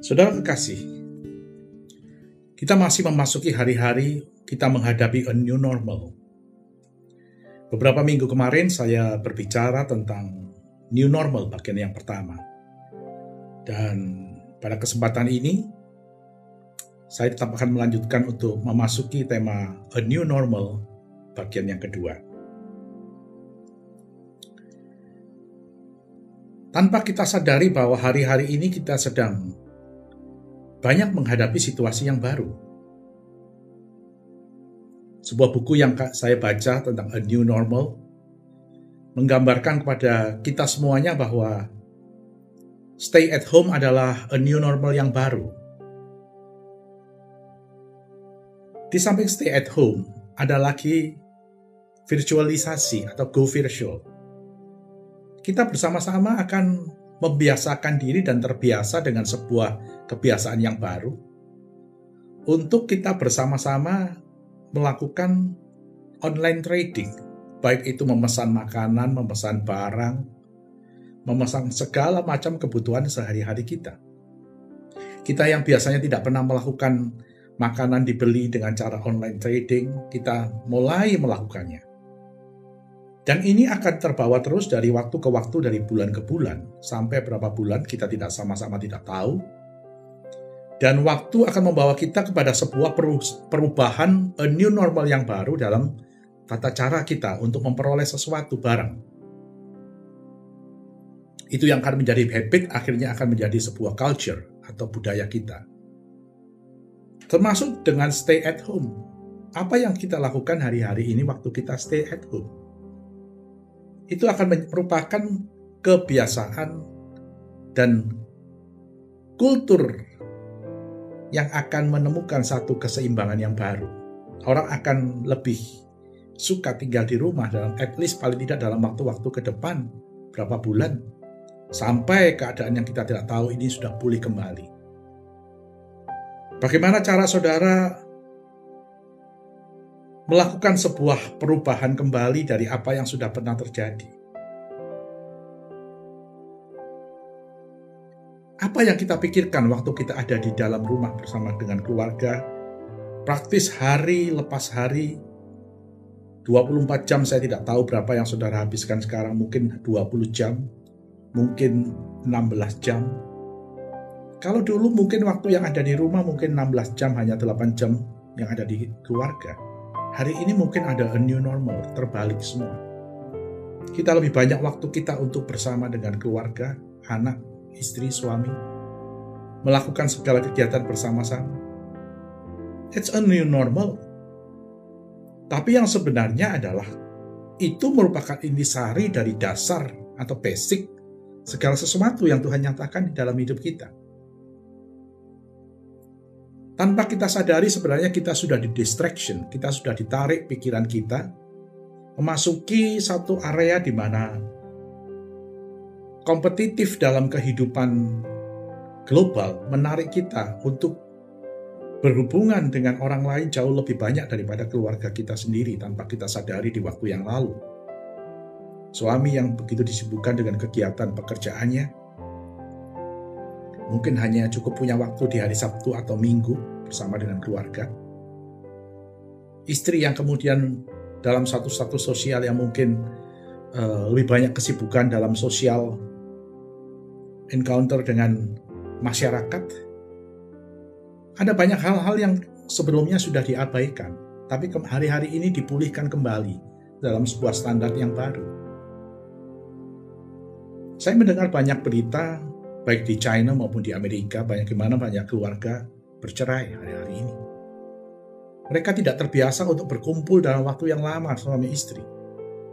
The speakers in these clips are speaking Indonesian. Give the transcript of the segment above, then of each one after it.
Saudara kekasih, kita masih memasuki hari-hari kita menghadapi a new normal. Beberapa minggu kemarin saya berbicara tentang new normal bagian yang pertama. Dan pada kesempatan ini, saya tetap akan melanjutkan untuk memasuki tema a new normal bagian yang kedua. Tanpa kita sadari bahwa hari-hari ini kita sedang banyak menghadapi situasi yang baru. Sebuah buku yang saya baca tentang A New Normal menggambarkan kepada kita semuanya bahwa stay at home adalah a new normal yang baru. Di samping stay at home, ada lagi virtualisasi atau go virtual. Kita bersama-sama akan membiasakan diri dan terbiasa dengan sebuah kebiasaan yang baru untuk kita bersama-sama melakukan online trading, baik itu memesan makanan, memesan barang, memesan segala macam kebutuhan sehari-hari kita. Kita yang biasanya tidak pernah melakukan makanan dibeli dengan cara online trading, kita mulai melakukannya. Dan ini akan terbawa terus dari waktu ke waktu, dari bulan ke bulan, sampai berapa bulan kita tidak sama-sama tidak tahu. Dan waktu akan membawa kita kepada sebuah perubahan, a new normal yang baru dalam tata cara kita untuk memperoleh sesuatu barang. Itu yang akan menjadi habit, akhirnya akan menjadi sebuah culture atau budaya kita. Termasuk dengan stay at home. Apa yang kita lakukan hari-hari ini waktu kita stay at home? Itu akan merupakan kebiasaan dan kultur yang akan menemukan satu keseimbangan yang baru. Orang akan lebih suka tinggal di rumah dalam at least paling tidak dalam waktu-waktu ke depan berapa bulan sampai keadaan yang kita tidak tahu ini sudah pulih kembali. Bagaimana cara saudara melakukan sebuah perubahan kembali dari apa yang sudah pernah terjadi. Apa yang kita pikirkan waktu kita ada di dalam rumah bersama dengan keluarga, praktis hari lepas hari, 24 jam saya tidak tahu berapa yang saudara habiskan sekarang, mungkin 20 jam, mungkin 16 jam. Kalau dulu mungkin waktu yang ada di rumah mungkin 16 jam, hanya 8 jam yang ada di keluarga Hari ini mungkin ada a new normal, terbalik semua. Kita lebih banyak waktu kita untuk bersama dengan keluarga, anak, istri, suami, melakukan segala kegiatan bersama-sama. It's a new normal. Tapi yang sebenarnya adalah itu merupakan intisari dari dasar atau basic segala sesuatu yang Tuhan nyatakan di dalam hidup kita. Tanpa kita sadari sebenarnya kita sudah di distraction, kita sudah ditarik pikiran kita memasuki satu area di mana kompetitif dalam kehidupan global menarik kita untuk berhubungan dengan orang lain jauh lebih banyak daripada keluarga kita sendiri tanpa kita sadari di waktu yang lalu. Suami yang begitu disibukkan dengan kegiatan pekerjaannya, mungkin hanya cukup punya waktu di hari Sabtu atau Minggu bersama dengan keluarga. Istri yang kemudian dalam satu status sosial yang mungkin uh, lebih banyak kesibukan dalam sosial encounter dengan masyarakat. Ada banyak hal-hal yang sebelumnya sudah diabaikan, tapi hari-hari ini dipulihkan kembali dalam sebuah standar yang baru. Saya mendengar banyak berita baik di China maupun di Amerika, banyak gimana banyak keluarga bercerai hari-hari ini. Mereka tidak terbiasa untuk berkumpul dalam waktu yang lama suami istri.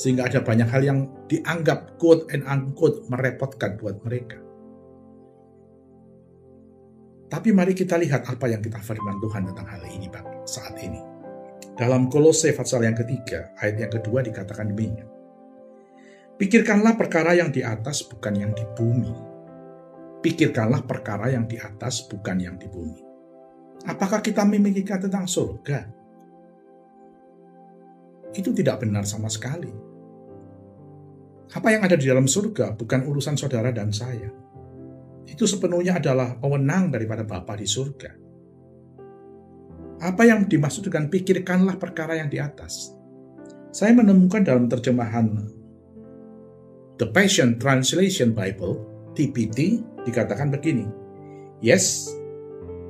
Sehingga ada banyak hal yang dianggap quote and unquote merepotkan buat mereka. Tapi mari kita lihat apa yang kita firman Tuhan tentang hal ini Bang, saat ini. Dalam Kolose pasal yang ketiga, ayat yang kedua dikatakan demikian. Pikirkanlah perkara yang di atas bukan yang di bumi pikirkanlah perkara yang di atas, bukan yang di bumi. Apakah kita memikirkan tentang surga? Itu tidak benar sama sekali. Apa yang ada di dalam surga bukan urusan saudara dan saya. itu sepenuhnya adalah wewenang daripada Bapa di surga. Apa yang dimaksud dengan pikirkanlah perkara yang di atas? Saya menemukan dalam terjemahan The Passion Translation Bible, TPT, dikatakan begini. Yes,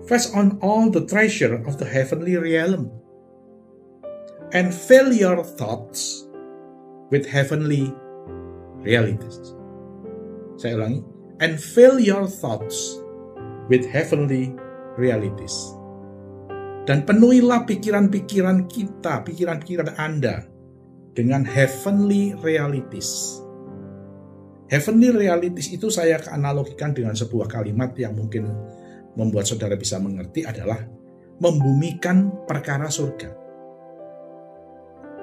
fast on all the treasure of the heavenly realm and fill your thoughts with heavenly realities. Saya ulangi, and fill your thoughts with heavenly realities. Dan penuhilah pikiran-pikiran kita, pikiran-pikiran Anda dengan heavenly realities. Heavenly realities itu saya analogikan dengan sebuah kalimat yang mungkin membuat saudara bisa mengerti adalah membumikan perkara surga.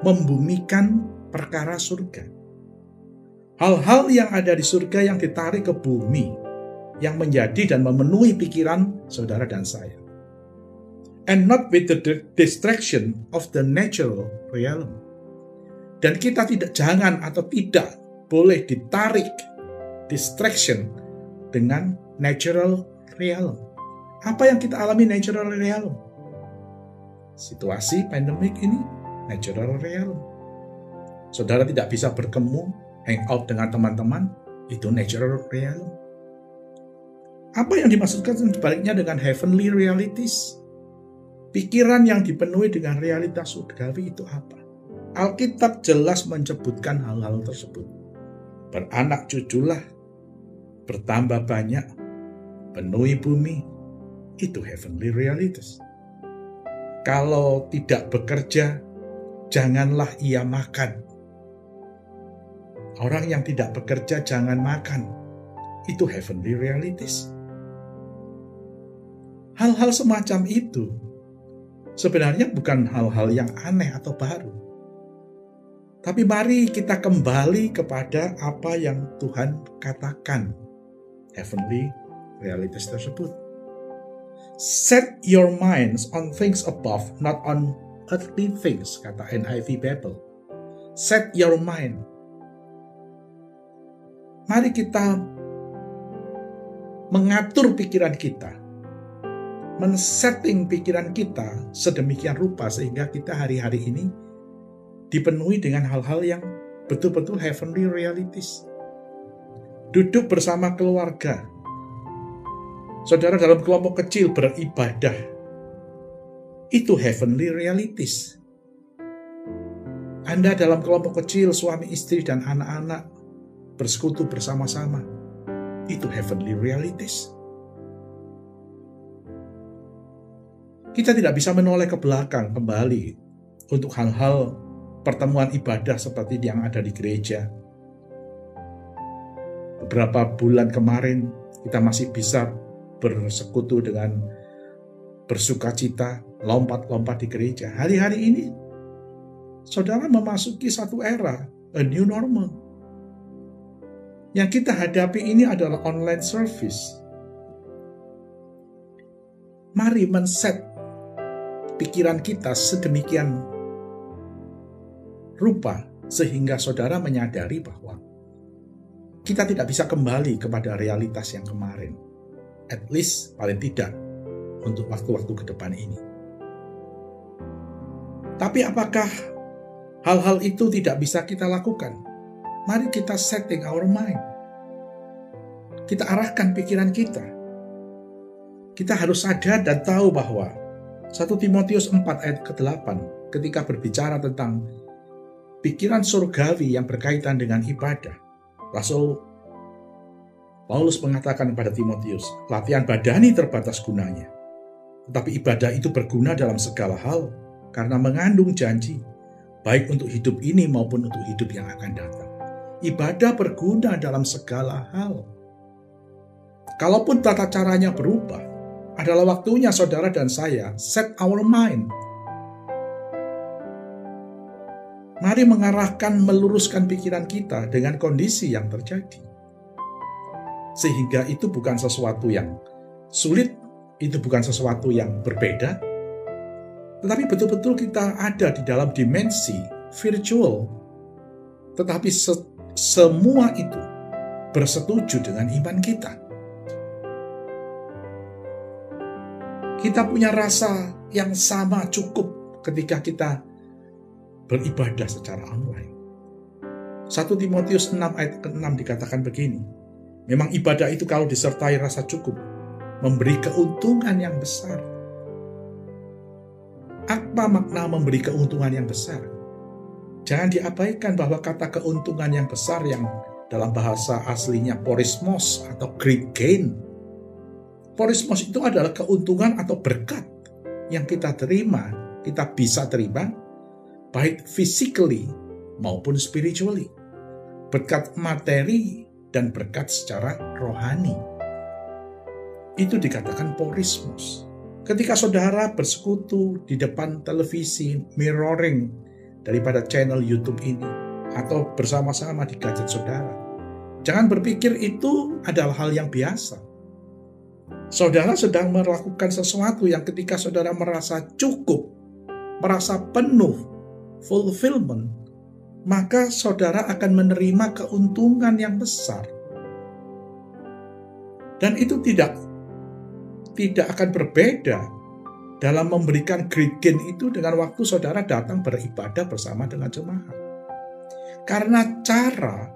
Membumikan perkara surga hal-hal yang ada di surga yang ditarik ke bumi, yang menjadi dan memenuhi pikiran saudara dan saya. And not with the distraction of the natural realm. Dan kita tidak jangan atau tidak boleh ditarik distraction dengan natural realm. Apa yang kita alami natural realm? Situasi pandemik ini natural realm. Saudara tidak bisa berkemu hangout dengan teman-teman, itu natural reality. Apa yang dimaksudkan sebaliknya dengan heavenly realities? Pikiran yang dipenuhi dengan realitas surgawi itu apa? Alkitab jelas menyebutkan hal-hal tersebut. Beranak cuculah, bertambah banyak, penuhi bumi, itu heavenly realities. Kalau tidak bekerja, janganlah ia makan. Orang yang tidak bekerja jangan makan. Itu heavenly realities. Hal-hal semacam itu sebenarnya bukan hal-hal yang aneh atau baru. Tapi mari kita kembali kepada apa yang Tuhan katakan. Heavenly realities tersebut. Set your minds on things above, not on earthly things, kata NIV Bible. Set your mind Mari kita mengatur pikiran kita, men-setting pikiran kita sedemikian rupa sehingga kita hari-hari ini dipenuhi dengan hal-hal yang betul-betul heavenly realities. Duduk bersama keluarga, saudara dalam kelompok kecil beribadah, itu heavenly realities. Anda dalam kelompok kecil, suami istri dan anak-anak bersekutu bersama-sama. Itu heavenly realities. Kita tidak bisa menoleh ke belakang kembali untuk hal-hal pertemuan ibadah seperti yang ada di gereja. Beberapa bulan kemarin kita masih bisa bersekutu dengan bersuka cita, lompat-lompat di gereja. Hari-hari ini, saudara memasuki satu era, a new normal yang kita hadapi ini adalah online service. Mari men-set pikiran kita sedemikian rupa sehingga saudara menyadari bahwa kita tidak bisa kembali kepada realitas yang kemarin. At least paling tidak untuk waktu-waktu ke depan ini. Tapi apakah hal-hal itu tidak bisa kita lakukan? Mari kita setting our mind. Kita arahkan pikiran kita. Kita harus sadar dan tahu bahwa 1 Timotius 4 ayat ke-8 ketika berbicara tentang pikiran surgawi yang berkaitan dengan ibadah. Rasul Paulus mengatakan kepada Timotius, latihan badani terbatas gunanya. Tetapi ibadah itu berguna dalam segala hal karena mengandung janji, baik untuk hidup ini maupun untuk hidup yang akan datang. Ibadah berguna dalam segala hal. Kalaupun tata caranya berubah, adalah waktunya saudara dan saya set our mind. Mari mengarahkan, meluruskan pikiran kita dengan kondisi yang terjadi. Sehingga itu bukan sesuatu yang sulit, itu bukan sesuatu yang berbeda, tetapi betul-betul kita ada di dalam dimensi virtual, tetapi semua itu bersetuju dengan iman kita. Kita punya rasa yang sama cukup ketika kita beribadah secara online. 1 Timotius 6 ayat ke-6 dikatakan begini. Memang ibadah itu kalau disertai rasa cukup, memberi keuntungan yang besar. Apa makna memberi keuntungan yang besar? Jangan diabaikan bahwa kata keuntungan yang besar yang dalam bahasa aslinya porismos atau great gain. Porismos itu adalah keuntungan atau berkat yang kita terima, kita bisa terima, baik physically maupun spiritually. Berkat materi dan berkat secara rohani. Itu dikatakan porismos. Ketika saudara bersekutu di depan televisi, mirroring daripada channel YouTube ini, atau bersama-sama di gadget saudara. Jangan berpikir itu adalah hal yang biasa. Saudara sedang melakukan sesuatu yang ketika saudara merasa cukup, merasa penuh, fulfillment, maka saudara akan menerima keuntungan yang besar. Dan itu tidak tidak akan berbeda dalam memberikan great itu dengan waktu saudara datang beribadah bersama dengan jemaat. Karena cara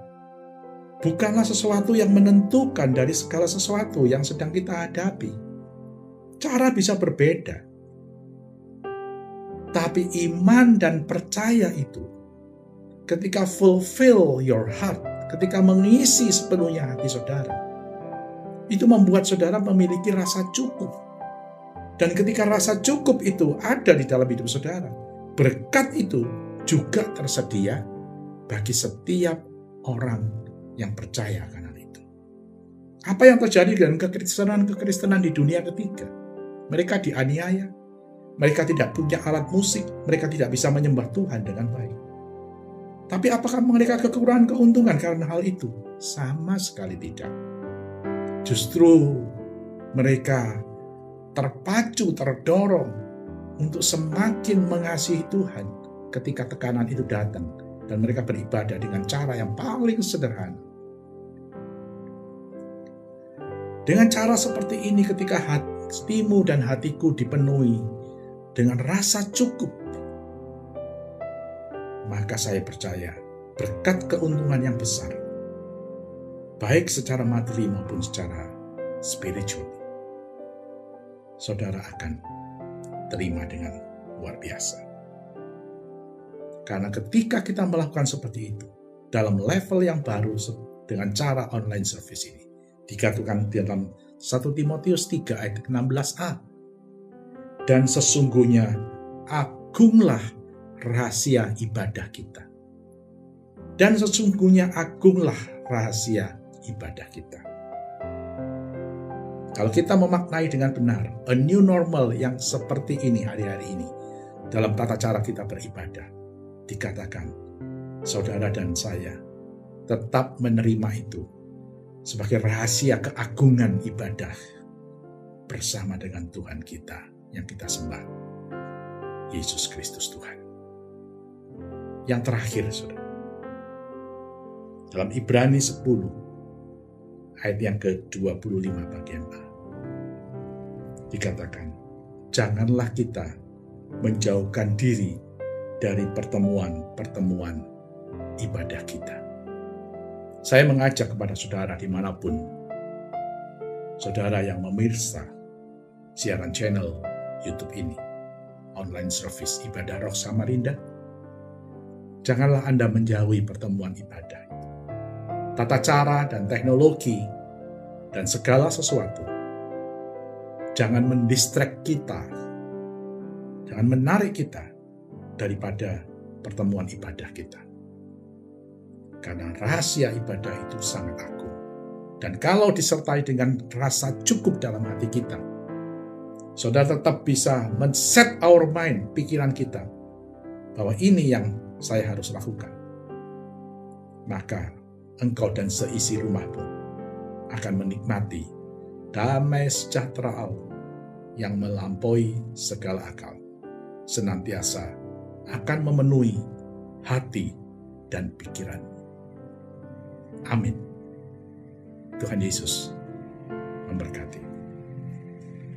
bukanlah sesuatu yang menentukan dari segala sesuatu yang sedang kita hadapi. Cara bisa berbeda. Tapi iman dan percaya itu ketika fulfill your heart, ketika mengisi sepenuhnya hati saudara, itu membuat saudara memiliki rasa cukup. Dan ketika rasa cukup itu ada di dalam hidup saudara, berkat itu juga tersedia bagi setiap orang yang percaya akan hal itu. Apa yang terjadi dengan kekristenan-kekristenan di dunia ketiga? Mereka dianiaya, mereka tidak punya alat musik, mereka tidak bisa menyembah Tuhan dengan baik. Tapi apakah mereka kekurangan keuntungan karena hal itu? Sama sekali tidak. Justru mereka terpacu, terdorong untuk semakin mengasihi Tuhan ketika tekanan itu datang dan mereka beribadah dengan cara yang paling sederhana. Dengan cara seperti ini ketika hatimu dan hatiku dipenuhi dengan rasa cukup, maka saya percaya berkat keuntungan yang besar baik secara materi maupun secara spiritual, saudara akan terima dengan luar biasa. Karena ketika kita melakukan seperti itu, dalam level yang baru dengan cara online service ini, dikatakan dalam 1 Timotius 3 ayat 16a, dan sesungguhnya agunglah rahasia ibadah kita. Dan sesungguhnya agunglah rahasia ibadah kita. Kalau kita memaknai dengan benar a new normal yang seperti ini hari-hari ini dalam tata cara kita beribadah, dikatakan saudara dan saya tetap menerima itu sebagai rahasia keagungan ibadah bersama dengan Tuhan kita yang kita sembah, Yesus Kristus Tuhan. Yang terakhir, saudara, dalam Ibrani 10 ayat yang ke-25 bagian A. Dikatakan, janganlah kita menjauhkan diri dari pertemuan-pertemuan ibadah kita. Saya mengajak kepada saudara di mana pun, saudara yang memirsa siaran channel YouTube ini, online service ibadah roh Samarinda, janganlah Anda menjauhi pertemuan ibadah tata cara dan teknologi, dan segala sesuatu. Jangan mendistract kita, jangan menarik kita daripada pertemuan ibadah kita. Karena rahasia ibadah itu sangat agung. Dan kalau disertai dengan rasa cukup dalam hati kita, saudara tetap bisa men-set our mind, pikiran kita, bahwa ini yang saya harus lakukan. Maka engkau dan seisi rumahmu akan menikmati damai sejahtera Allah yang melampaui segala akal, senantiasa akan memenuhi hati dan pikiran. Amin. Tuhan Yesus memberkati.